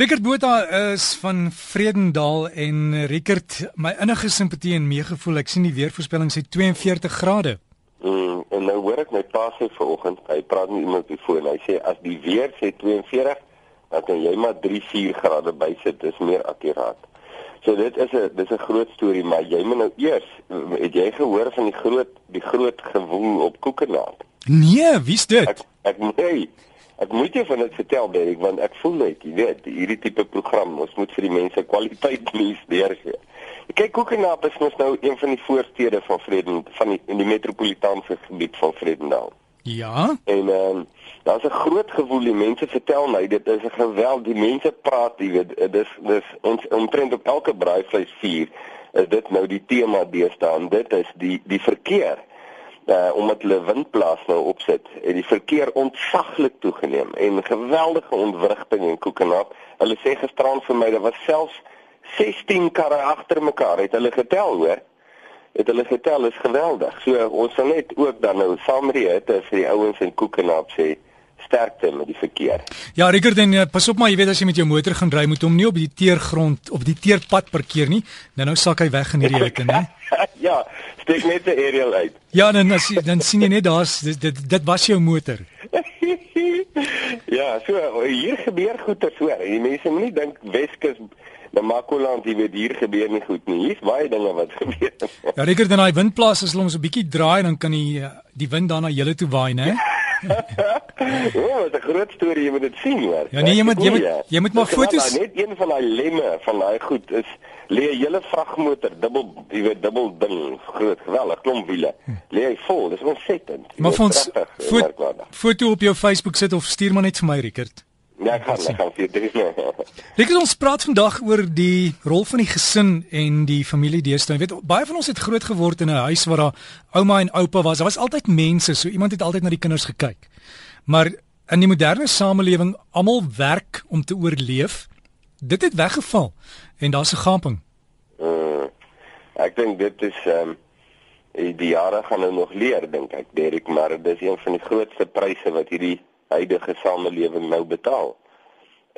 Rickert Botha is van Vredendaal en Rickert, my innige simpatie en meegevoel. Ek sien die weervoorspelling sê 42 grade. Mm, en nou hoor ek my pa sê vanoggend, hy praat met iemand op die foon. Hy sê as die weer sê 42, dan kan jy maar 3-4 grade bysit. Dis meer akkuraat. So dit is 'n dis 'n groot storie, maar jy moet nou eers het jy gehoor van die groot die groot gewoel op Koekenaap? Nee, wie's dit? Ek ek nee. Ek moet jou van dit vertel, Derek, want ek voel net, jy weet, hierdie tipe program, ons moet vir die mense kwaliteit nuus deurgee. Kyk, Koekenaap is mos nou een van die voorstede van Vreden van die in die metropolitaanse gebied van Vredendaal. Ja. En ehm um, daar's 'n groot gevoel, die mense vertel my dit is 'n geweld, die mense praat, jy weet, dis dis ons omtrent op elke braaivleisvuur is dit nou die tema deesdae, dit is die die verkeer uh, omdat hulle windplaas nou opsit, het die verkeer ontsaglik toegeneem en geweldige ontwrigting in Koekenaap. Hulle sê gisteraan vir my, daar was selfs 16 karre agter mekaar, het hulle getel, hoor. Het hulle getel, is geweldig. So ons sal net ook dan nou saam met die hitte vir die ouens in Koekenaap sê sterkte met die verkeer. Ja, Rickert, en uh, pas op maar, jy weet as jy met jou motor gaan ry, moet hom nie op die teergrond op die teerpad parkeer nie. Nou nou sak hy weg in hierdie hitte, né? ja, steek net 'n aerial uit. Ja, dan dan, dan sien jy net daar's dit, dit dit was jou motor. ja, so hier gebeur goeie so. Die mense moenie dink Weskus Na Makoland, jy weet hier gebeur nie goed nie. Hier's baie dinge wat gebeur. ja, Rickert, dan daai windplaas as hulle ons 'n bietjie draai, dan kan die eh, die wind dan na julle toe waai, né? Ja, dit is 'n groot storie, jy moet dit sien hoor. Ja, nee, jy moet jy moet jy moet maar foto's net een van daai lemme van daai goed is lê 'n hele vragmotor dubbel, jy weet dubbel ding, groot, geweldig klomp wiele. Lê hy vol, dis ontsettend. Maar vir ons foto, foto op jou Facebook sit of stuur maar net vir my, Rickert. Ja, ek gaan ek gaan vir dit. Dit ons praat vandag oor die rol van die gesin en die familie deesdae. Jy weet, baie van ons het groot geword in 'n huis waar daar ouma en oupa was. Daar was altyd mense, so iemand het altyd na die kinders gekyk. Maar in die moderne samelewing, almal werk om te oorleef. Dit het weggeval en daar's 'n gaping. Uh, ek dink dit is ehm um, die jare gaan nou nog leer dink ek, Derek, maar dit is een van die grootste pryse wat hierdie huidige samelewing nou betaal.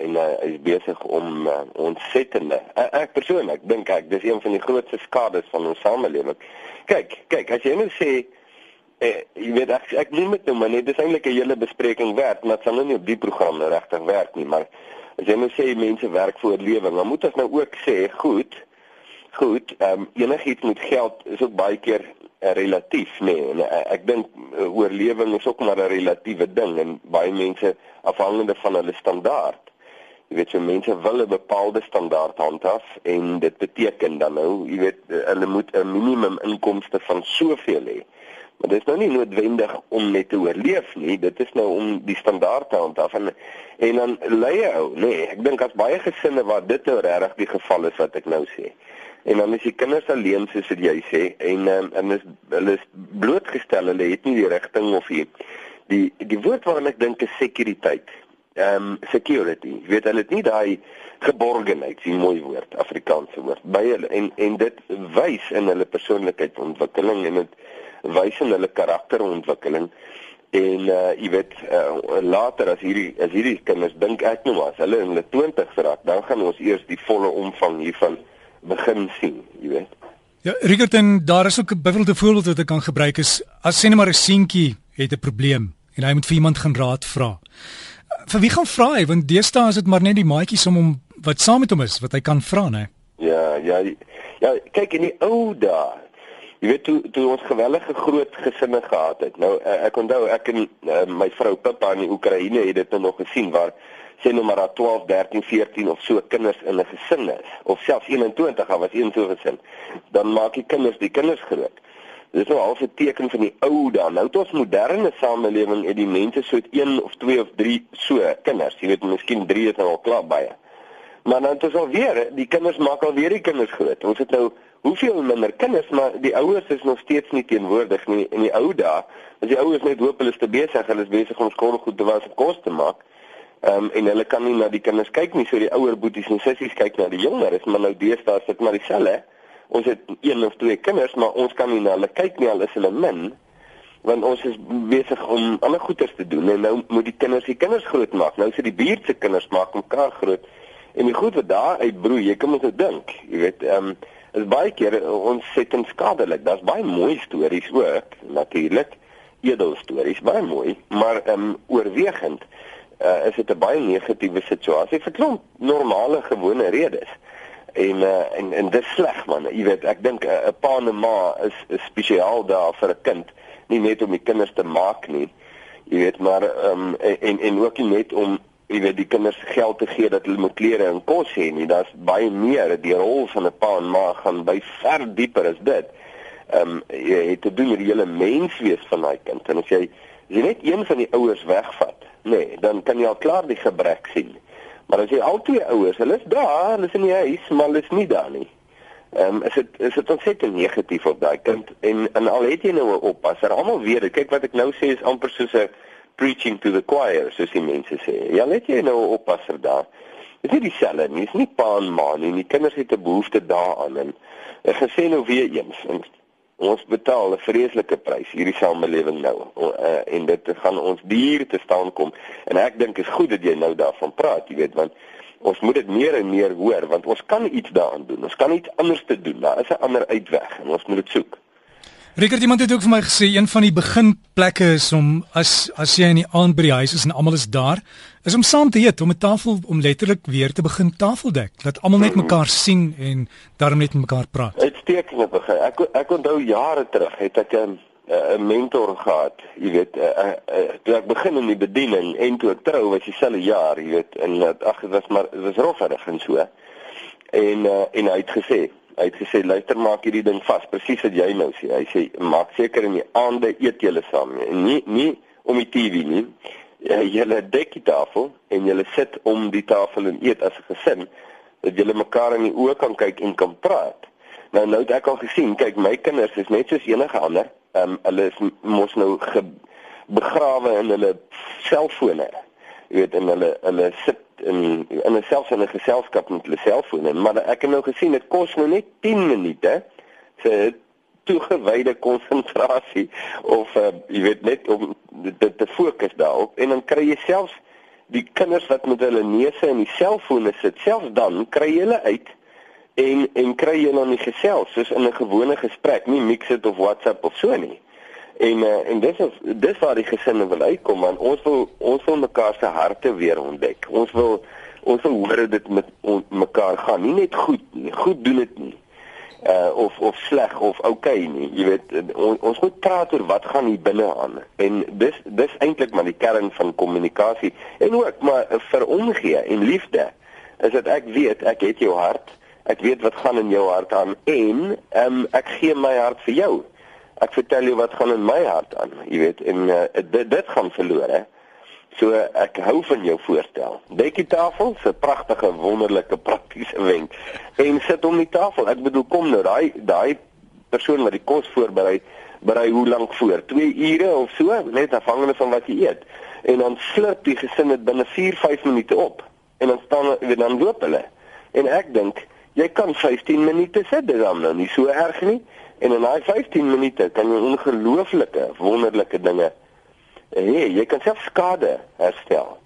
En uh, hy is besig om uh, ontsettende. Uh, ek persoonlik dink ek dis een van die grootste skades van ons samelewing. Kyk, kyk, as jy nou sê eh, jy weet ek ek noem dit nou maar net dis eintlik 'n hele bespreking werd, maar dit sal nou nie op die program nou regtig werk nie, maar as jy nou sê mense werk vir oorlewing, dan moet ons nou ook sê, goed, goed, ehm um, enigiets met geld is ook baie keer relatief nê. Nee. en uh, ek dink uh, oorlewing is ook maar 'n relatiewe ding en baie mense afhangende van hulle standaard. Jy weet so mense wil 'n bepaalde standaard handhaaf en dit beteken dan nou jy weet uh, hulle moet 'n minimum inkomste van soveel hê. Maar dit is nou nie noodwendig om net te oorleef nie dit is nou om die standaard te handhaaf en en dan lei jy ou nee ek dink as baie gesinne waar dit nou regtig die geval is wat ek nou sê en dan is die kinders alleen soos wat jy sê en um, en is hulle is blootgestel hulle het nie die rigting of die die die woord waarna ek dink is sekuriteit. Ehm um, security. Jy weet hulle het nie daai geborgenheid sien mooi woord Afrikaanse woord by hulle. En en dit wys in hulle persoonlikheidsontwikkeling en dit wys in hulle karakterontwikkeling. En uh jy weet uh, later as hierdie as hierdie kinders dink ek nou as hulle in hulle 20's raak dan gaan ons eers die volle omvang hiervan begin sien, jy weet. Ja, Rickert en daar is ook 'n byvoorbeeld 'n voorbeeld wat ek kan gebruik is as sien maar 'n seentjie het 'n probleem en hy moet vir iemand gaan raad vra. Vir wie gaan vra hy? Want deesdae is dit maar net die maatjies om hom wat saam met hom is wat hy kan vra, né? Ja, ja. Ja, kyk in die ou dae. Jy weet toe toe ons gewellige groot gesinne gehad het. Nou ek onthou ek en uh, my vrou Pippa in die Oekraïne het dit nou nog gesien waar sê nou maar dat 12, 13, 14 of so kinders in 'n gesin is of selfs 21 al was een so gesin, dan maak die kinders die kinders groot. Dit is nou al 'n teken van die ou dan. Nou het ons moderne samelewing het die mense so 1 of 2 of 3 so kinders. Jy weet miskien 3 is nou al klaar baie. Maar dan is al weer, die kinders maak al weer die kinders groot. Ons het nou hoeveel minder kinders, maar die ouers is nog steeds nie teenwoordig nie in die ou dae. As die ouers net hoop hulle is te besig, hulle is besig om skool goed te was en kos te maak. Ehm um, en hulle kan nie na die kinders kyk nie, so die ouer boeties en sissies kyk na die jongeres, maar nou deesdae sit maar dieselfde. Ons het een of twee kinders, maar ons kan nie na hulle kyk nie al is hulle min want ons is besig om ander goeders te doen en nou moet die kinders die kinders groot maak. Nou sit die buurt se kinders maak mekaar groot En die goed wat daar uitbroei, jy kan mos nou dink, jy weet, ehm um, is baie keer ontsettend skadelik. Daar's baie mooi stories ook, natuurlik. Edel stories, baie mooi, maar ehm um, oorwegend uh, is dit 'n baie negatiewe situasie vir klomp normale gewone redes. En uh, en en dis sleg man. Jy weet, ek dink 'n uh, pa en 'n ma is, is spesiaal daar vir 'n kind, nie net om die kinders te maak nie. Jy weet, maar ehm um, en en ook nie net om jy weet die kinders geld te gee dat hulle moet klere en kos hê nie. Daar's baie meer. Die rol van 'n pa en ma gaan by ver dieper as dit. Ehm um, jy het te doen met die hele menswees van daai kind. En as jy as jy net een van die ouers wegvat, nee, dan kan jy al klaar die gebrek sien. Maar as jy al twee ouers, hulle is daar, hulle is in die huis, maar hulle is nie daar nie. Ehm um, is dit is dit ontsettend negatief op daai kind en en al het jy nou 'n oppasser, almal weet, kyk wat ek nou sê is amper soos 'n preaching to the choir soos die mense sê. Ja, let jy nou 'n oppasser daar. Dit is nie dieselfde nie, dis nie pa en ma nie. Die kinders het 'n behoefte daaraan en ek gesê nou weer eens, ons betaal 'n vreeslike prys hierdie samelewing nou. Uh, en dit gaan ons duur te staan kom. En ek dink is goed dat jy nou daarvan praat jy weet want ons moet dit meer en meer hoor want ons kan iets daaraan doen. Ons kan iets anders te doen. Daar is 'n ander uitweg en ons moet dit soek. Rickert iemand het ook vir my gesê een van die beginplekke is om as as jy in die aand by die huis is en almal is daar is om saam te eet om 'n tafel om letterlik weer te begin tafeldek dat almal net mekaar sien en daarom net met mekaar praat. Uitstekende begin. Ek ek onthou jare terug het ek 'n 'n mentor gehad, jy weet, uh, uh, toe ek begin in die bediening en toe ek trou was dieselfde jaar, jy weet, en ag dit was maar dit was rofferig en so. En uh, en hy het gesê Hy het gesê luister maak hierdie ding vas, presies wat jy nou sê. Hy sê maak seker in die aande eet julle saam nie. En nie nie om die TV nie. Julle dek die tafel en julle sit om die tafel en eet as 'n gesin dat julle mekaar in die oë kan kyk en kan praat. Nou nou het ek al gesien, kyk my kinders is net soos enige ander. Ehm um, hulle is mos nou begrawe in hulle selfone. Jy weet en hulle hulle sit in in 'n selfs in 'n geselskap met hulle selfone, maar ek het nou gesien dit kos nou net 10 minute se toegewyde konsentrasie of uh, jy weet net om dit te fokus daarop en dan kry jy selfs die kinders wat met hulle neuse in die selfone sit, selfs dan kry jy hulle uit en en kry jy dan nie gesels soos in 'n gewone gesprek, nie mix it of WhatsApp of so nie. En uh, en dis is dis waar die gesinne wil uitkom want ons wil ons wil mekaar se harte weer ontdek. Ons wil ons wil hoor dit met on, mekaar gaan. Nie net goed nie. Goed doen dit nie. Uh of of sleg of okay nie. Jy weet on, ons moet praat oor wat gaan hier binne aan. En dis dis eintlik maar die kern van kommunikasie en ook maar vir omgee en liefde. Is dit ek weet ek het jou hart. Ek weet wat gaan in jou hart aan en um, ek gee my hart vir jou ek vertel jou wat gaan in my hart aan, jy weet, en uh, dit dit gaan verlore. So ek hou van jou voorstel. Dek die tafel, 'n pragtige, wonderlike, praktiese wenk. En sit om die tafel. Ek bedoel kom nou, daai daai persoon wat die kos voorberei, berei hoe lank voor? 2 ure of so, net afhangende van wat jy eet. En dan slurp die gesin dit binne 4, 5 minute op. En dan staan weet dan loop hulle. En ek dink jy kan 15 minute sit, dit dan nou nie so erg nie. En in daai 15 minute kan jy ongelooflike wonderlike dinge hê. Jy kan self skade herstel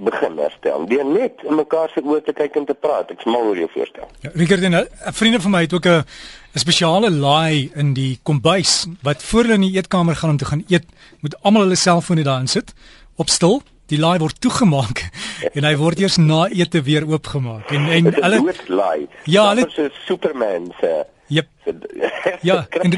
begin herstel. Deur net in mekaar se oë te kyk en te praat. Ek smal oor jou voorstel. Ja, Rickert en 'n vriend van my het ook 'n 'n spesiale laai in die kombuis wat voor hulle in die eetkamer gaan om te gaan eet, moet almal hulle selfone daarin sit op stil. Die laai word toegemaak en hy word eers na ete weer oopgemaak. En en hulle laai. Ja, hulle is Superman se Jep. ja, en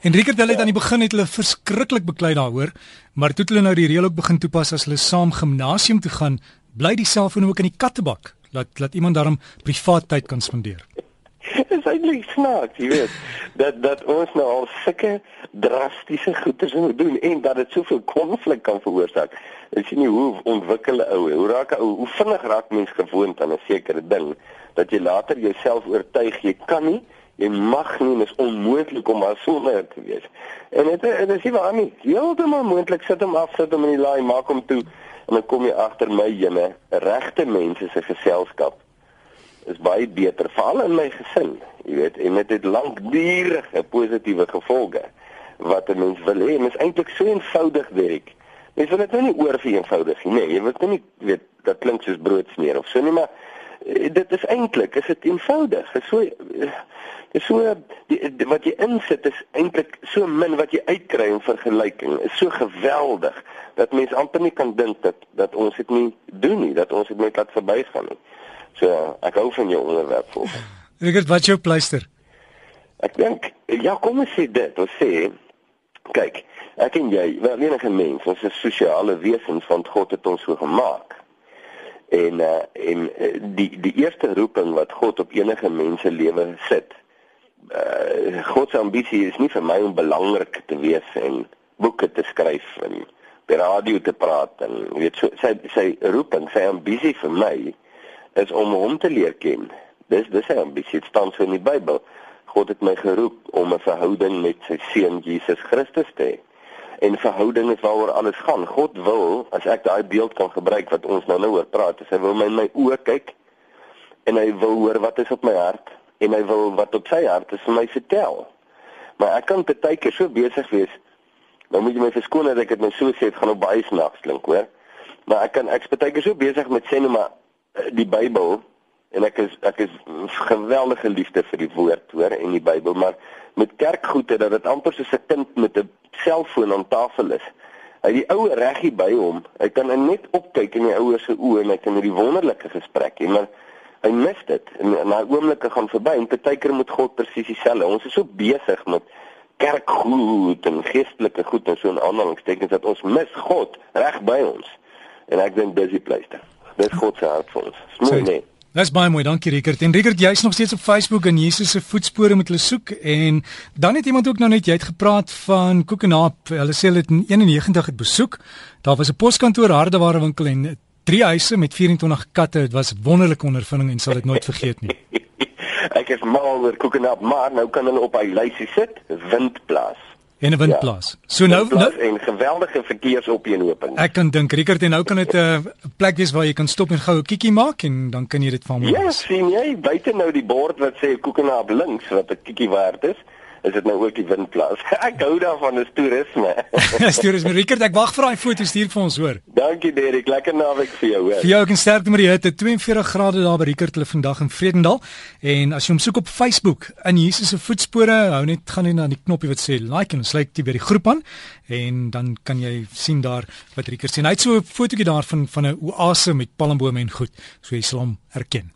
Enrique het hulle aan die begin het hulle verskriklik beklei daaroor, maar toe het hulle nou die reël ook begin toepas as hulle saam gimnasium toe gaan, bly die selfoon ook in die kattebak, laat laat iemand daarom privaat tyd kan spandeer. Is eintlik snaaks, jy weet, dat dat ons nou al sulke drastiese goeie moet doen en dat dit soveel konflik kan veroorsaak. Ek sien nie hoe ontwikkel ou, hoe raak ou, hoe vinnig raak mens gewoond aan 'n sekere ding dat jy later jouself oortuig jy kan nie jy mag nie dis onmoontlik om maar sonder te wees. En dit dit is nie waar nie. Heeltemal moontlik sit hom af, sit hom in die laai, maak hom toe en dan kom jy agter my jene, regte mense se geselskap is baie beter veral in my gesin, jy weet, en dit het lankdurige positiewe gevolge wat 'n mens wil hê. Dit is eintlik so eenvoudig, Derek. Mens wil dit nou nie oor vir eenvoudig nie. Nee, jy wil nie weet dat klink soos broodsmeer of so nie, maar Eh, dit is eintlik is dit eenvoudig. Dit is so is so die, wat jy insit is eintlik so min wat jy uitkry in vergelyking. Is so geweldig dat mense amper nie kan dink dat dat ons dit nie doen nie, dat ons dit net laat verbygaan nie. So ek hou van jou onderwerp voor. Rigert, wat jou pleister? Ek dink ja, kom ons sê dit. Ons sê kyk, ek en jy, wel enige mens, ons is sosiale wesens want God het ons so gemaak. En uh, en uh, die die eerste roeping wat God op enige mens se lewe sit. Uh, God se ambisie is nie vir my om belangrik te wees en boeke te skryf en by radio te praat en weet so sy sy roeping, sy ambisie vir my is om hom te leer ken. Dis dis sy ambisie, dit staan so in die Bybel. God het my geroep om 'n verhouding met sy seun Jesus Christus te hê. En verhouding is waaroor alles gaan. God wil, as ek daai beeld kan gebruik wat ons nou nou oor praat, hy wil my in my oë kyk en hy wil hoor wat is op my hart en hy wil wat op sy hart is vir my vertel. Maar ek kan baie keer so besig wees. Nou moet jy my verskoon dat ek dit nou so sê, dit gaan op baie snaaks klink, hoor. Maar ek kan ek's baie keer so besig met sê nou maar die Bybel en ek is ek is geweldige liefde vir die woord hoor en die Bybel maar met kerkgoede dat dit amper soos 'n kind met 'n selfoon aan tafel is. Hy die ou reggie by hom. Hy kan net opkyk in die ouer se oë en hy kan hierdie wonderlike gesprek hê maar hy mis dit en na oomblikke gaan verby en partykeer moet God presies dieselfde. Ons is so besig met kerkgoed en geestelike goed en so 'n aanhalingstekens dat ons mis God reg by ons. En ek dink dis die pleister. Dis God se hart vir ons. Smooi net. Dis baie mooi, dankie Rickert. En Rickert, jy's nog steeds op Facebook en Jesus se voetspore moet hulle soek en dan het iemand ook nou net jy het gepraat van Koekenaap. Hulle sê hulle het in 91 het besoek. Daar was 'n poskantoor, hardeware winkel en drie huise met 24 katte. Dit was 'n wonderlike ondervinding en sal dit nooit vergeet nie. Ek is mal oor Koekenaap, maar nou kan hulle op hy lysie sit, Windplaas en 'n windplaas. Ja. So nou nou en geweldige verkeersopeenhoping. Ek kan dink Rickert en nou kan dit 'n uh, plek wees waar jy kan stop en gou 'n kiekie maak en dan kan jy dit van my. Ja, sien jy, buite nou die bord wat sê koekenaap links wat 'n kiekie werd is is dit nou ook die windplaas. ek hou daarvan is toerisme. toerisme. Rickert, ek wag vir daai foto stuur vir ons, hoor. Dankie Derek, lekker naweek vir jou, hoor. Vir jou en sterkte met die hitte, 42 grade daar by Rickert hulle vandag in Vredendal. En as jy hom soek op Facebook in Jesus se voetspore, hou net gaan net na die knoppie wat sê like en sluit jy by die groep aan en dan kan jy sien daar wat Rickert sien. Hy het so 'n fotootjie daarvan van 'n oase met palmbome en goed. So jy sal hom herken.